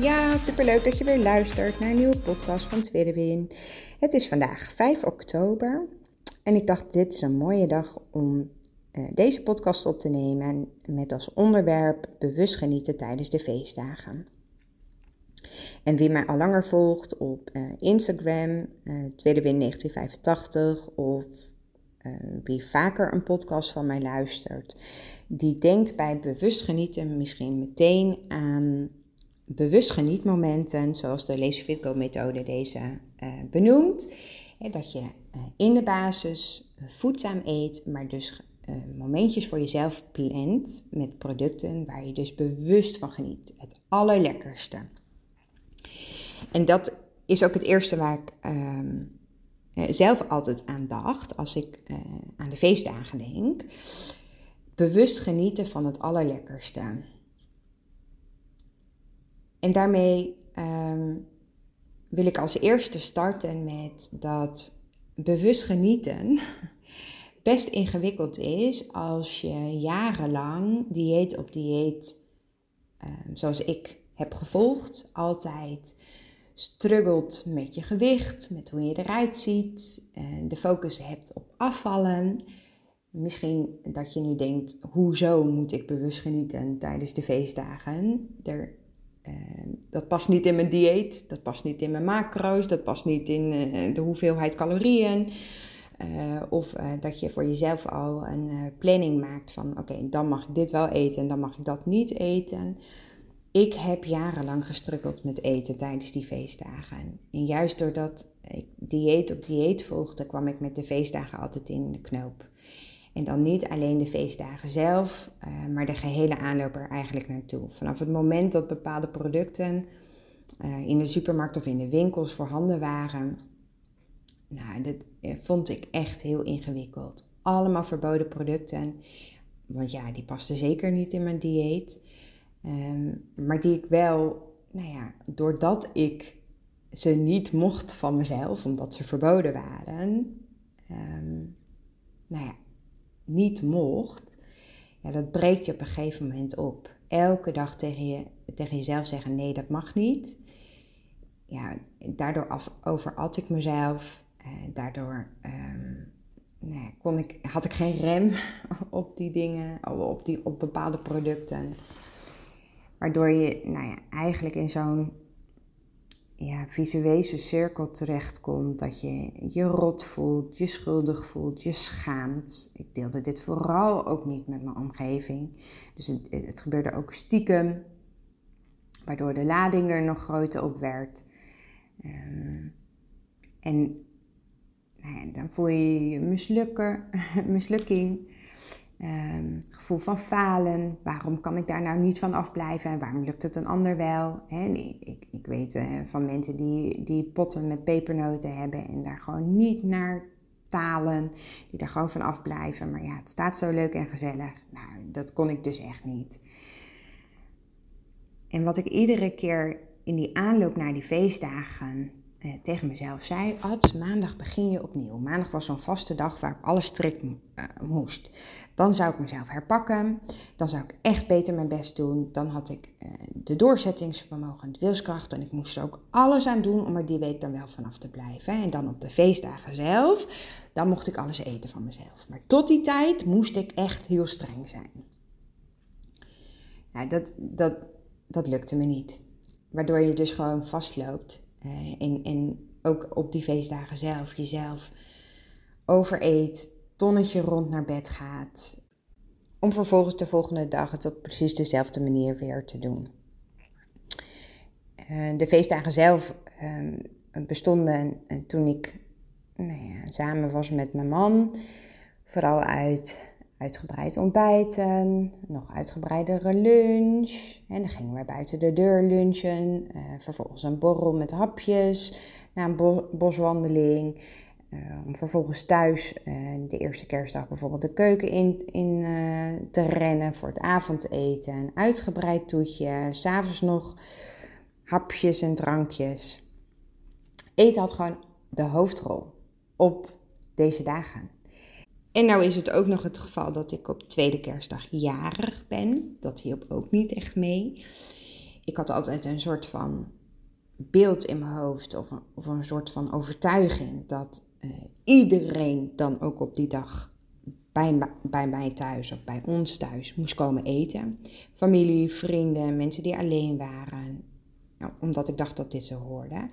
Ja, superleuk dat je weer luistert naar een nieuwe podcast van Tweede Win. Het is vandaag 5 oktober en ik dacht dit is een mooie dag om uh, deze podcast op te nemen met als onderwerp bewust genieten tijdens de feestdagen. En wie mij al langer volgt op uh, Instagram, uh, Tweede Win 1985 of wie vaker een podcast van mij luistert, die denkt bij bewust genieten misschien meteen aan bewust genietmomenten, zoals de Lazy Fit Go methode deze uh, benoemt. dat je uh, in de basis voedzaam eet, maar dus momentjes voor jezelf plant met producten waar je dus bewust van geniet. Het allerlekkerste. En dat is ook het eerste waar ik ehm, zelf altijd aan dacht als ik aan de feestdagen denk. Bewust genieten van het allerlekkerste. En daarmee ehm, wil ik als eerste starten met dat bewust genieten best ingewikkeld is als je jarenlang dieet op dieet, um, zoals ik heb gevolgd, altijd struggelt met je gewicht, met hoe je eruit ziet, en de focus hebt op afvallen. Misschien dat je nu denkt, hoezo moet ik bewust genieten tijdens de feestdagen? Dat past niet in mijn dieet, dat past niet in mijn macro's, dat past niet in uh, de hoeveelheid calorieën. Uh, of uh, dat je voor jezelf al een planning maakt van oké, dan mag ik dit wel eten en dan mag ik dat niet eten. Ik heb jarenlang gestrukkeld met eten tijdens die feestdagen. En juist doordat ik dieet op dieet volgde, kwam ik met de feestdagen altijd in de knoop. En dan niet alleen de feestdagen zelf, uh, maar de gehele aanloop er eigenlijk naartoe. Vanaf het moment dat bepaalde producten uh, in de supermarkt of in de winkels voorhanden waren, nou, dat uh, vond ik echt heel ingewikkeld. Allemaal verboden producten, want ja, die pasten zeker niet in mijn dieet. Um, maar die ik wel, nou ja, doordat ik ze niet mocht van mezelf, omdat ze verboden waren, um, nou ja, niet mocht, ja, dat breekt je op een gegeven moment op. Elke dag tegen, je, tegen jezelf zeggen: nee, dat mag niet. Ja, daardoor af, overat ik mezelf. Eh, daardoor um, nou kon ik, had ik geen rem op die dingen, op, die, op bepaalde producten. Waardoor je nou ja, eigenlijk in zo'n ja, visuele cirkel terechtkomt. Dat je je rot voelt, je schuldig voelt, je schaamt. Ik deelde dit vooral ook niet met mijn omgeving. Dus het, het gebeurde ook stiekem. Waardoor de lading er nog groter op werd. Um, en nou dan voel je je mislukken, mislukking. Um, gevoel van falen. Waarom kan ik daar nou niet van afblijven? En waarom lukt het een ander wel? He, ik, ik weet uh, van mensen die, die potten met pepernoten hebben en daar gewoon niet naar talen. Die daar gewoon van afblijven. Maar ja, het staat zo leuk en gezellig. Nou, dat kon ik dus echt niet. En wat ik iedere keer in die aanloop naar die feestdagen eh, tegen mezelf zei: Ad, maandag begin je opnieuw. Maandag was zo'n vaste dag waar ik alles strikt uh, moest. Dan zou ik mezelf herpakken. Dan zou ik echt beter mijn best doen. Dan had ik uh, de doorzettingsvermogen en de wilskracht. En ik moest er ook alles aan doen om er die week dan wel vanaf te blijven. En dan op de feestdagen zelf, dan mocht ik alles eten van mezelf. Maar tot die tijd moest ik echt heel streng zijn. Nou, dat, dat, dat lukte me niet. Waardoor je dus gewoon vastloopt en, en ook op die feestdagen zelf jezelf overeet, tonnetje rond naar bed gaat. Om vervolgens de volgende dag het op precies dezelfde manier weer te doen. Uh, de feestdagen zelf uh, bestonden toen ik nou samen was met mijn man. Vooral uit uitgebreid ontbijten, nog uitgebreidere lunch. En dan gingen we buiten de deur lunchen. Uh, vervolgens een borrel met hapjes na een boswandeling. Om vervolgens thuis uh, de eerste kerstdag bijvoorbeeld de keuken in, in te rennen voor het avondeten. Een uitgebreid toetje. S'avonds nog hapjes en drankjes. Eten had gewoon de hoofdrol op deze dagen. En nou is het ook nog het geval dat ik op tweede kerstdag jarig ben. Dat hielp ook niet echt mee. Ik had altijd een soort van beeld in mijn hoofd of een, of een soort van overtuiging dat uh, iedereen dan ook op die dag bij, bij mij thuis of bij ons thuis moest komen eten. Familie, vrienden, mensen die alleen waren. Nou, omdat ik dacht dat dit zo hoorde.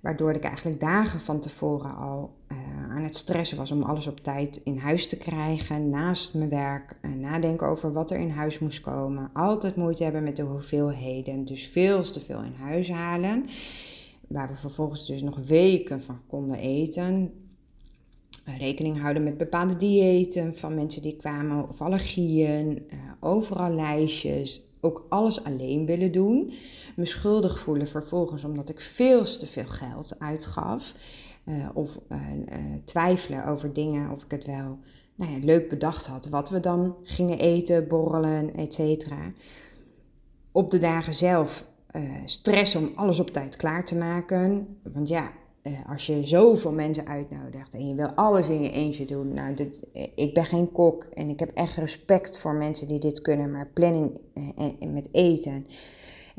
Waardoor ik eigenlijk dagen van tevoren al uh, aan het stressen was om alles op tijd in huis te krijgen. Naast mijn werk. Uh, nadenken over wat er in huis moest komen. Altijd moeite hebben met de hoeveelheden. Dus veel te veel in huis halen. Waar we vervolgens dus nog weken van konden eten. Uh, rekening houden met bepaalde diëten van mensen die kwamen of allergieën. overal lijstjes. Ook alles alleen willen doen me schuldig voelen vervolgens omdat ik veel te veel geld uitgaf. Uh, of uh, twijfelen over dingen of ik het wel nou ja, leuk bedacht had. Wat we dan gingen eten, borrelen, etc. Op de dagen zelf stress om alles op tijd klaar te maken. Want ja, als je zoveel mensen uitnodigt en je wil alles in je eentje doen. Nou, dit, ik ben geen kok en ik heb echt respect voor mensen die dit kunnen. Maar planning met eten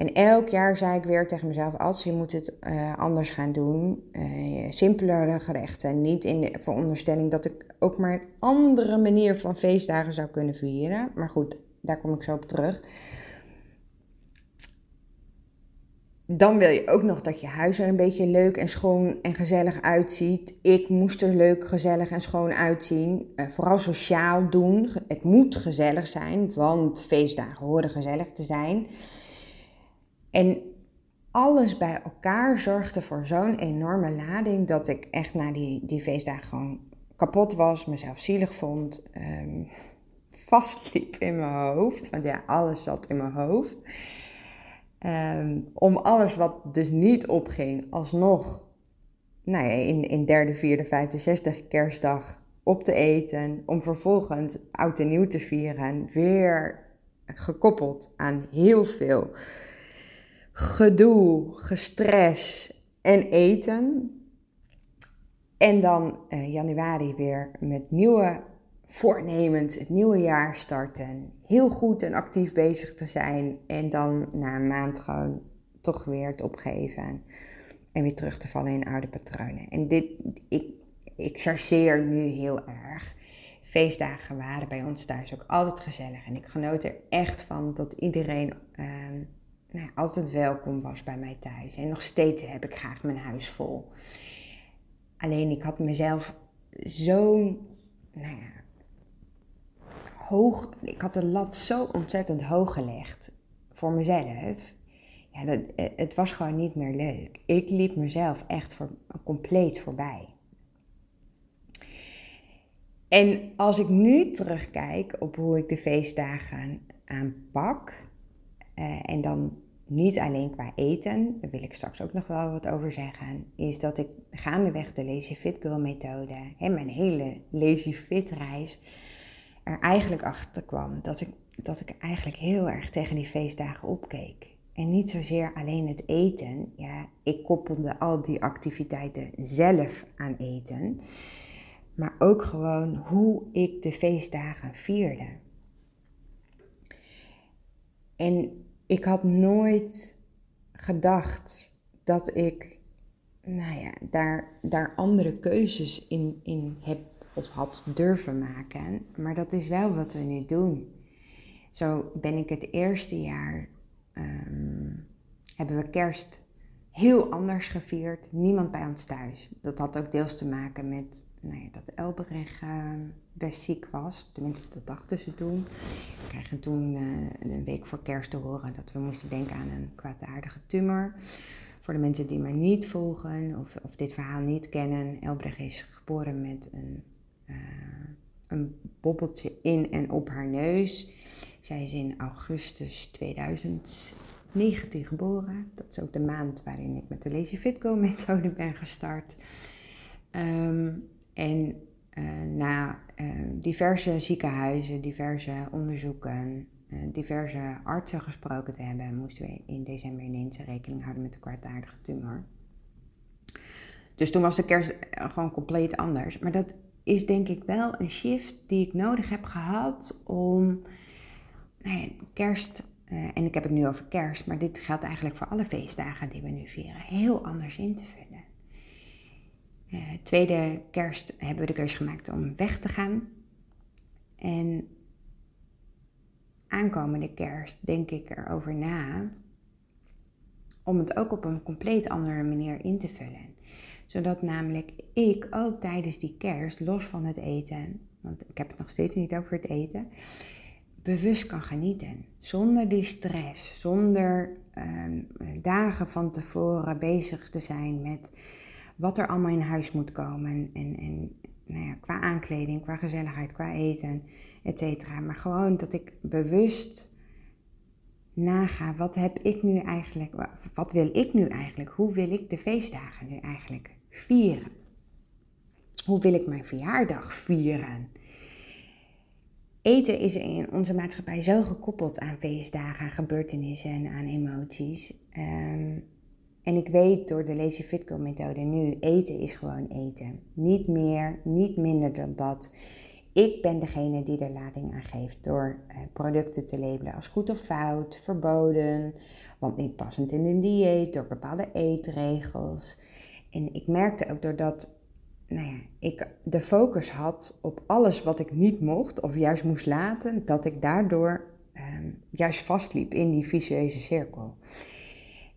en elk jaar zei ik weer tegen mezelf: als je moet het uh, anders gaan doen, uh, simpelere gerechten. Niet in de veronderstelling dat ik ook maar een andere manier van feestdagen zou kunnen vieren. Maar goed, daar kom ik zo op terug. Dan wil je ook nog dat je huis er een beetje leuk en schoon en gezellig uitziet. Ik moest er leuk, gezellig en schoon uitzien. Uh, vooral sociaal doen. Het moet gezellig zijn, want feestdagen horen gezellig te zijn. En alles bij elkaar zorgde voor zo'n enorme lading dat ik echt na die, die feestdagen gewoon kapot was, mezelf zielig vond, um, vastliep in mijn hoofd. Want ja, alles zat in mijn hoofd. Ehm, om alles wat dus niet opging, alsnog nou in, in derde, vierde, vijfde, zesde kerstdag op te eten. Om vervolgens oud en nieuw te vieren. Weer gekoppeld aan heel veel gedoe, gestres en eten. En dan uh, januari weer met nieuwe voornemens, het nieuwe jaar starten. Heel goed en actief bezig te zijn. En dan na een maand gewoon toch weer het opgeven. En weer terug te vallen in oude patronen. En dit, ik, ik chargeer nu heel erg. Feestdagen waren bij ons thuis ook altijd gezellig. En ik genoot er echt van dat iedereen ehm, nou, altijd welkom was bij mij thuis. En nog steeds heb ik graag mijn huis vol. Alleen ik had mezelf zo nou hoog. Ik had de lat zo ontzettend hoog gelegd voor mezelf. Ja, dat, het was gewoon niet meer leuk. Ik liep mezelf echt compleet voorbij. En als ik nu terugkijk op hoe ik de feestdagen aanpak, uh, en dan niet alleen qua eten, daar wil ik straks ook nog wel wat over zeggen, is dat ik gaandeweg de Lazy Fit Girl methode en mijn hele Lazy Fit reis er eigenlijk achter kwam dat ik, dat ik eigenlijk heel erg tegen die feestdagen opkeek. En niet zozeer alleen het eten. Ja, ik koppelde al die activiteiten zelf aan eten. Maar ook gewoon hoe ik de feestdagen vierde. En ik had nooit gedacht dat ik nou ja, daar, daar andere keuzes in, in heb had durven maken. Maar dat is wel wat we nu doen. Zo ben ik het eerste jaar, ehm, hebben we kerst heel anders gevierd. Niemand bij ons thuis. Dat had ook deels te maken met nou ja, dat Elberich uh, best ziek was. Tenminste, dat dachten ze toen. We kregen toen uh, een week voor kerst te horen dat we moesten denken aan een kwaadaardige tumor. Voor de mensen die mij niet volgen of, of dit verhaal niet kennen, Elbrecht is geboren met een uh, een bobbeltje in en op haar neus. Zij is in augustus 2019 geboren. Dat is ook de maand waarin ik met de Lazy Fit Go methode ben gestart. Ehm, en uh, na uh, diverse ziekenhuizen, diverse onderzoeken, uh, diverse artsen gesproken te hebben, moesten we in december ineens rekening houden met de kwaadaardige tumor. Dus toen was de kerst gewoon compleet anders. Maar dat is denk ik wel een shift die ik nodig heb gehad om nou ja, kerst, en ik heb het nu over kerst, maar dit geldt eigenlijk voor alle feestdagen die we nu vieren, heel anders in te vullen. Uh, tweede kerst hebben we de keuze gemaakt om weg te gaan. En aankomende kerst denk ik erover na om het ook op een compleet andere manier in te vullen. Zodat namelijk ik ook tijdens die kerst, los van het eten, want ik heb het nog steeds niet over het eten, bewust kan genieten. Zonder die stress, zonder uh, dagen van tevoren bezig te zijn met wat er allemaal in huis moet komen. En, en nou ja, qua aankleding, qua gezelligheid, qua eten, et cetera. Maar gewoon dat ik bewust naga, wat heb ik nu eigenlijk, wat wil ik nu eigenlijk? Hoe wil ik de feestdagen nu eigenlijk vieren? Hoe wil ik mijn verjaardag vieren? Eten is in onze maatschappij zo gekoppeld aan feestdagen, aan gebeurtenissen en aan emoties. Um, en ik weet door de Lazy Fitco methode nu, eten is gewoon eten. Niet meer, niet minder dan dat. Ik ben degene die er lading aan geeft door eh, producten te labelen als goed of fout, verboden, want niet passend in een dieet, door bepaalde eetregels. En ik merkte ook doordat nou ja, ik de focus had op alles wat ik niet mocht of juist moest laten, dat ik daardoor ehm, juist vastliep in die vicieuze cirkel.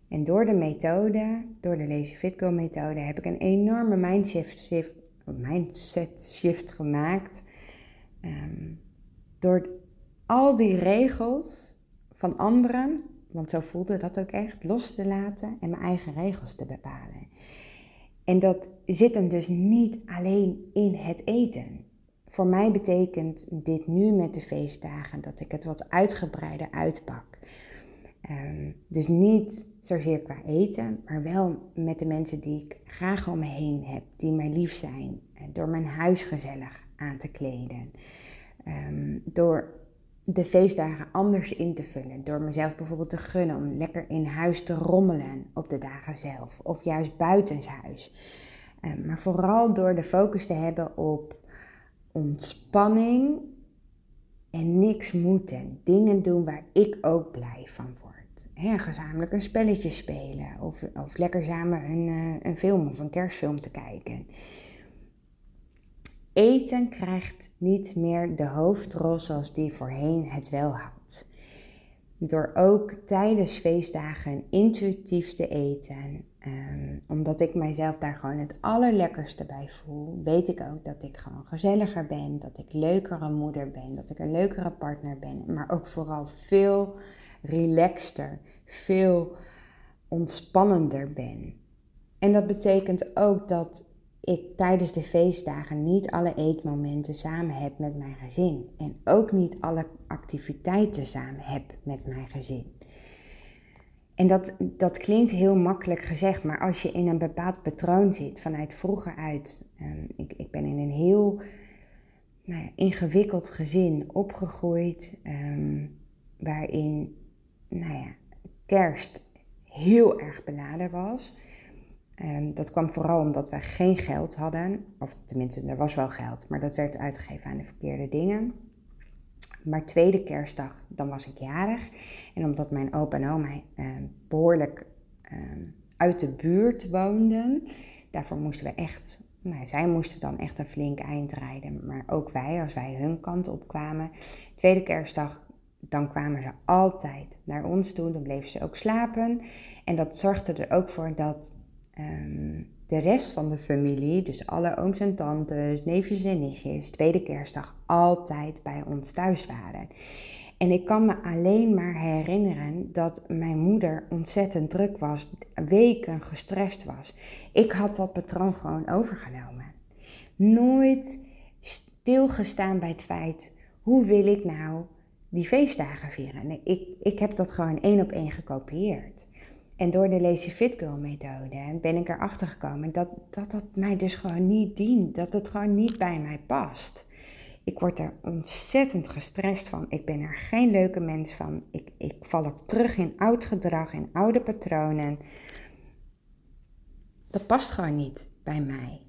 En door de methode, door de Lazy Fitco methode, heb ik een enorme shift, mindset shift gemaakt. Ehm, door al die regels van anderen, want zo voelde dat ook echt, los te laten en mijn eigen regels te bepalen. En dat zit hem dus niet alleen in het eten. Voor mij betekent dit nu met de feestdagen dat ik het wat uitgebreider uitpak. Um, dus niet zozeer qua eten, maar wel met de mensen die ik graag om me heen heb, die mij lief zijn. Door mijn huis gezellig aan te kleden. Um, door de feestdagen anders in te vullen. Door mezelf bijvoorbeeld te gunnen om lekker in huis te rommelen op de dagen zelf. Of juist buitenshuis. Um, maar vooral door de focus te hebben op ontspanning en niks moeten. Dingen doen waar ik ook blij van word hè, gezamenlijk een spelletje spelen. Of, of lekker samen een, uh, een film of een kerstfilm te kijken. Eten krijgt niet meer de hoofdrol zoals die voorheen het wel had. Door ook tijdens feestdagen intuïtief te eten, um, omdat ik mijzelf daar gewoon het allerlekkerste bij voel, weet ik ook dat ik gewoon gezelliger ben, dat ik leukere moeder ben, dat ik een leukere partner ben, maar ook vooral veel relaxter, veel ontspannender ben. En dat betekent ook dat ik tijdens de feestdagen niet alle eetmomenten samen heb met mijn gezin. En ook niet alle activiteiten samen heb met mijn gezin. En dat, dat klinkt heel makkelijk gezegd, maar als je in een bepaald patroon zit vanuit vroeger uit. Um, ik, ik ben in een heel nou ja, ingewikkeld gezin opgegroeid, um, waarin nou ja, kerst heel erg beladen was. Um, dat kwam vooral omdat wij geen geld hadden. Of tenminste, er was wel geld, maar dat werd uitgegeven aan de verkeerde dingen. Maar tweede kerstdag, dan was ik jarig. En omdat mijn opa en oma um, behoorlijk um, uit de buurt woonden, daarvoor moesten we echt, nou, zij moesten dan echt een flink eind rijden. Maar ook wij, als wij hun kant op kwamen. Tweede kerstdag dan kwamen ze altijd naar ons toe. Dan bleven ze ook slapen. En dat zorgde er ook voor dat ehm, de rest van de familie, dus alle ooms en tantes, neefjes en nichtjes, tweede kerstdag altijd bij ons thuis waren. En ik kan me alleen maar herinneren dat mijn moeder ontzettend druk was, weken gestrest was. Ik had dat patroon gewoon overgenomen. Nooit stilgestaan bij het feit, hoe wil ik nou die feestdagen vieren? Nee, ik, ik heb dat gewoon één op één gekopieerd. En door de Lazy Fit Girl methode ben ik erachter gekomen dat, dat dat mij dus gewoon niet dient. Dat het gewoon niet bij mij past. Ik word er ontzettend gestrest van. Ik ben er geen leuke mens van. Ik, ik val ook terug in oud gedrag, in oude patronen. Dat past gewoon niet bij mij.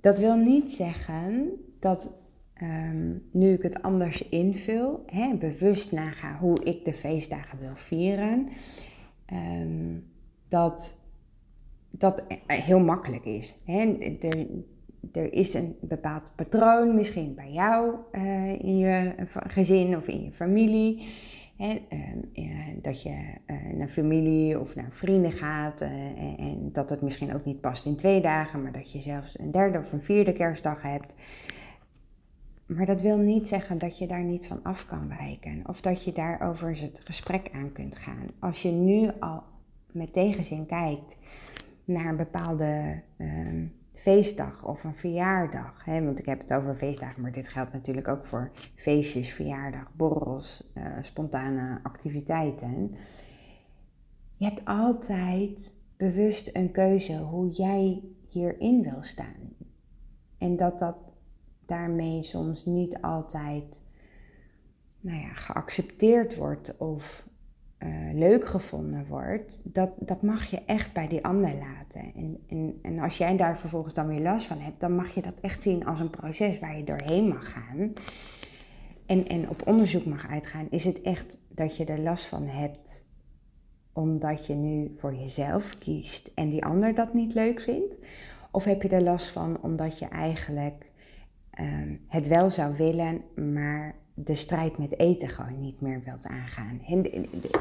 Dat wil niet zeggen dat ehm, nu ik het anders invul, hè, bewust naga hoe ik de feestdagen wil vieren, um, dat dat heel makkelijk is. Hè. Er, er is een bepaald patroon, misschien bij jou uh, in je gezin of in je familie. Hè, uh, dat je naar familie of naar vrienden gaat en, dat het misschien ook niet past in twee dagen, maar dat je zelfs een derde of een vierde kerstdag hebt. Maar dat wil niet zeggen dat je daar niet van af kan wijken of dat je daarover het gesprek aan kunt gaan. Als je nu al met tegenzin kijkt naar een bepaalde ehm, feestdag of een verjaardag. Hè? Want ik heb het over feestdagen, maar dit geldt natuurlijk ook voor feestjes, verjaardag, borrels, uh, spontane activiteiten. Je hebt altijd bewust een keuze hoe jij hierin wil staan. En dat dat daarmee soms niet altijd nou ja, geaccepteerd wordt of uh, leuk gevonden wordt, dat, dat mag je echt bij die ander laten. En, en, en als jij daar vervolgens dan weer last van hebt, dan mag je dat echt zien als een proces waar je doorheen mag gaan. En, en op onderzoek mag uitgaan, is het echt dat je er last van hebt omdat je nu voor jezelf kiest en die ander dat niet leuk vindt? Of heb je er last van omdat je eigenlijk um, het wel zou willen, maar de strijd met eten gewoon niet meer wilt aangaan. En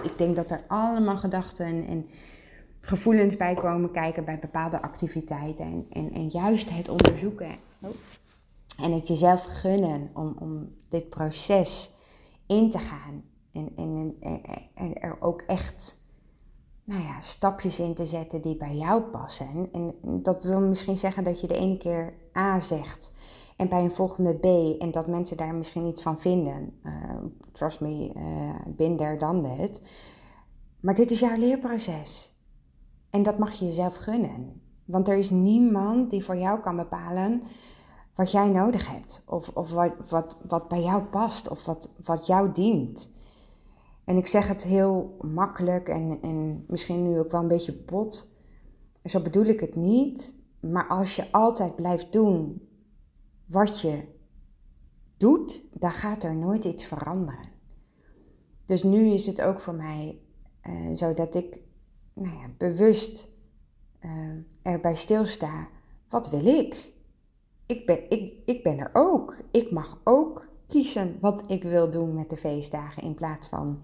ik denk dat er allemaal gedachten en gevoelens bij komen kijken bij bepaalde activiteiten. En, en, en juist het onderzoeken en het jezelf gunnen om, om dit proces in te gaan. En, en, en er ook echt nou ja, stapjes in te zetten die bij jou passen. En dat wil misschien zeggen dat je de ene keer A zegt en bij een volgende B en dat mensen daar misschien iets van vinden. Uh, trust me, uh, bin dan that. Maar dit is jouw leerproces. En dat mag je jezelf gunnen. Want er is niemand die voor jou kan bepalen wat jij nodig hebt. Of, of wat, wat, wat bij jou past. Of wat, wat jou dient. En ik zeg het heel makkelijk en, en misschien nu ook wel een beetje bot. Zo bedoel ik het niet. Maar als je altijd blijft doen wat je doet, dan gaat er nooit iets veranderen. Dus nu is het ook voor mij uh, zo dat ik nou ja, bewust uh, erbij stilsta. Wat wil ik? Ik ben, ik, ik ben er ook. Ik mag ook kiezen wat ik wil doen met de feestdagen in plaats van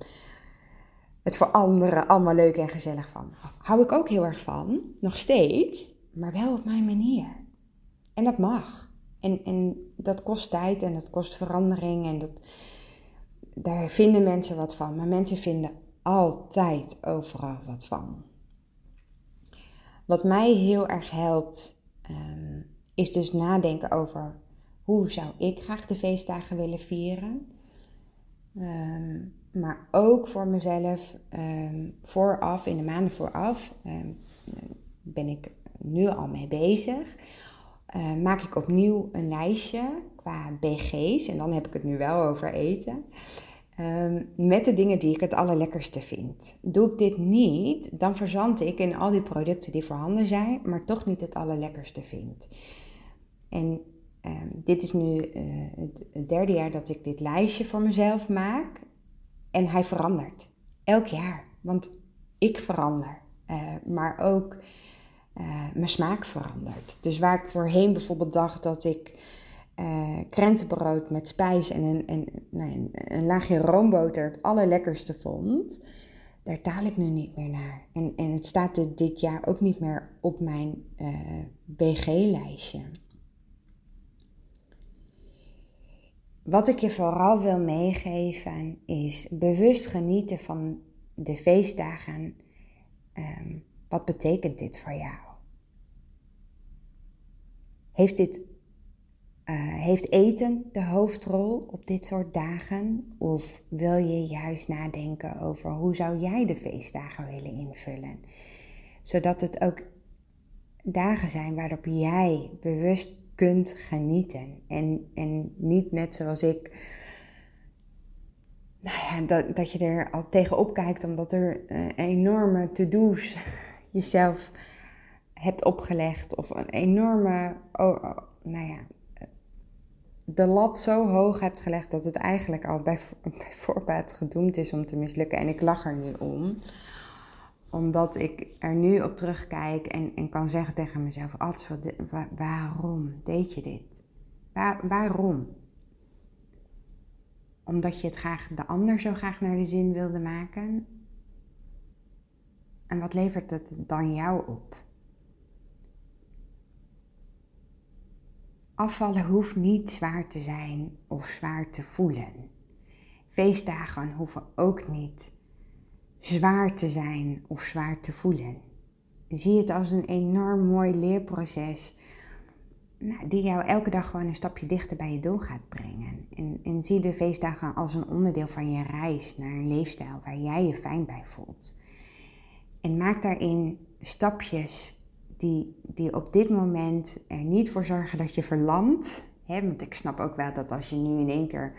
het voor anderen allemaal leuk en gezellig van. Hou ik ook heel erg van, nog steeds, maar wel op mijn manier. En dat mag. En, en dat kost tijd en dat kost verandering en dat, daar vinden mensen wat van. Maar mensen vinden altijd overal wat van. Wat mij heel erg helpt, um, is dus nadenken over hoe zou ik graag de feestdagen willen vieren. Um, maar ook voor mezelf, um, vooraf, in de maanden vooraf, ben ik nu al mee bezig uh, maak ik opnieuw een lijstje qua BG's. En dan heb ik het nu wel over eten. Um, met de dingen die ik het allerlekkerste vind. Doe ik dit niet, dan verzand ik in al die producten die voorhanden zijn, maar toch niet het allerlekkerste vind. En um, dit is nu uh, het derde jaar dat ik dit lijstje voor mezelf maak. En hij verandert. Elk jaar. Want ik verander. Uh, maar ook uh, mijn smaak verandert. Dus waar ik voorheen bijvoorbeeld dacht dat ik uh, krentenbrood met spijs en een, laagje roomboter het allerlekkerste vond, daar taal ik nu niet meer naar. En, en het staat dit jaar ook niet meer op mijn uh, BG-lijstje. Wat ik je vooral wil meegeven is bewust genieten van de feestdagen. Um, wat betekent dit voor jou? Heeft dit heeft eten de hoofdrol op dit soort dagen? Of wil je juist nadenken over hoe zou jij de feestdagen willen invullen? Zodat het ook dagen zijn waarop jij bewust kunt genieten. En, en niet net zoals ik, nou ja, dat, dat je er al tegenop kijkt omdat er uh, enorme to-do's jezelf hebt opgelegd. Of een enorme, nou ja, de lat zo hoog hebt gelegd dat het eigenlijk al bij, voorbaat gedoemd is om te mislukken. En ik lach er nu om omdat ik er nu op terugkijk en, en kan zeggen tegen mezelf: waarom deed je dit? Waar, waarom? Omdat je het graag de ander zo graag naar de zin wilde maken? En wat levert het dan jou op? Afvallen hoeft niet zwaar te zijn of zwaar te voelen. Feestdagen hoeven ook niet zwaar te zijn of zwaar te voelen. Zie het als een enorm mooi leerproces nou, die jou elke dag gewoon een stapje dichter bij je doel gaat brengen. En, en zie de feestdagen als een onderdeel van je reis naar een leefstijl waar jij je fijn bij voelt. En maak daarin stapjes die, die op dit moment er niet voor zorgen dat je verlamt. Hè? Want ik snap ook wel dat als je nu in één keer,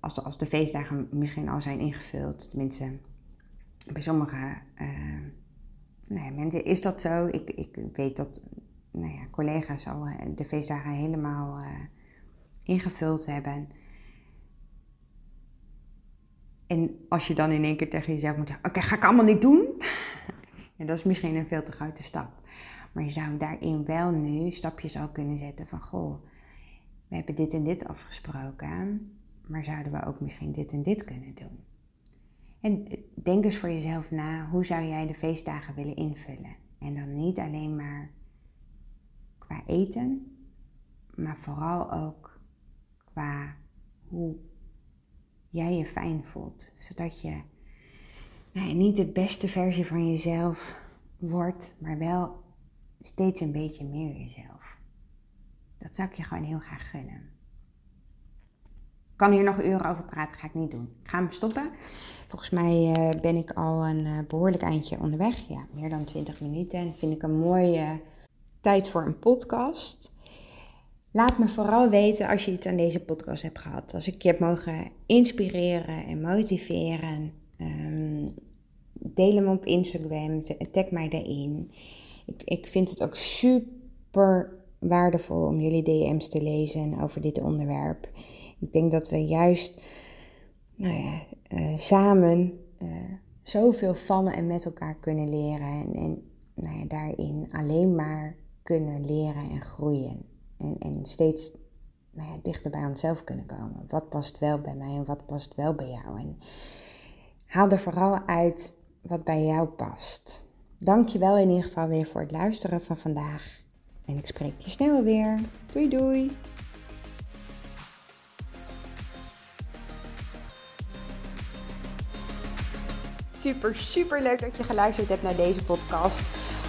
als de, als de feestdagen misschien al zijn ingevuld, tenminste bij sommige uh, nou mensen is dat zo. Ik, ik weet dat nou ja, collega's al eh, de feestdagen helemaal uh, ingevuld hebben. En als je dan in één keer tegen jezelf moet zeggen: Oké, ga ik allemaal niet doen? en dat is misschien een veel te grote stap. Maar je zou daarin wel nu stapjes al kunnen zetten van: Goh, we hebben dit en dit afgesproken. Maar zouden we ook misschien dit en dit kunnen doen? En denk eens voor jezelf na, hoe zou jij de feestdagen willen invullen? En dan niet alleen maar qua eten, maar vooral ook qua hoe jij je fijn voelt. Zodat je nou, niet de beste versie van jezelf wordt, maar wel steeds een beetje meer jezelf. Dat zou ik je gewoon heel graag gunnen kan hier nog uren over praten, ga ik niet doen. Ik ga hem stoppen. Volgens mij uh, ben ik al een uh, behoorlijk eindje onderweg. Ja, meer dan 20 minuten. En vind ik een mooie tijd voor een podcast. Laat me vooral weten als je iets aan deze podcast hebt gehad. Als ik je heb mogen inspireren en motiveren. Um, deel hem op Instagram. Tag mij daarin. Ik, ik vind het ook super waardevol om jullie DM's te lezen over dit onderwerp. Ik denk dat we juist nou ja, uh, samen uh, zoveel van en met elkaar kunnen leren. En, en nou ja, daarin alleen maar kunnen leren en groeien. En, en steeds nou dichter bij onszelf kunnen komen. Wat past wel bij mij en wat past wel bij jou? En haal er vooral uit wat bij jou past. Dank je wel in ieder geval weer voor het luisteren van vandaag. En ik spreek je snel weer. Doei doei! super, super leuk dat je geluisterd hebt naar deze podcast.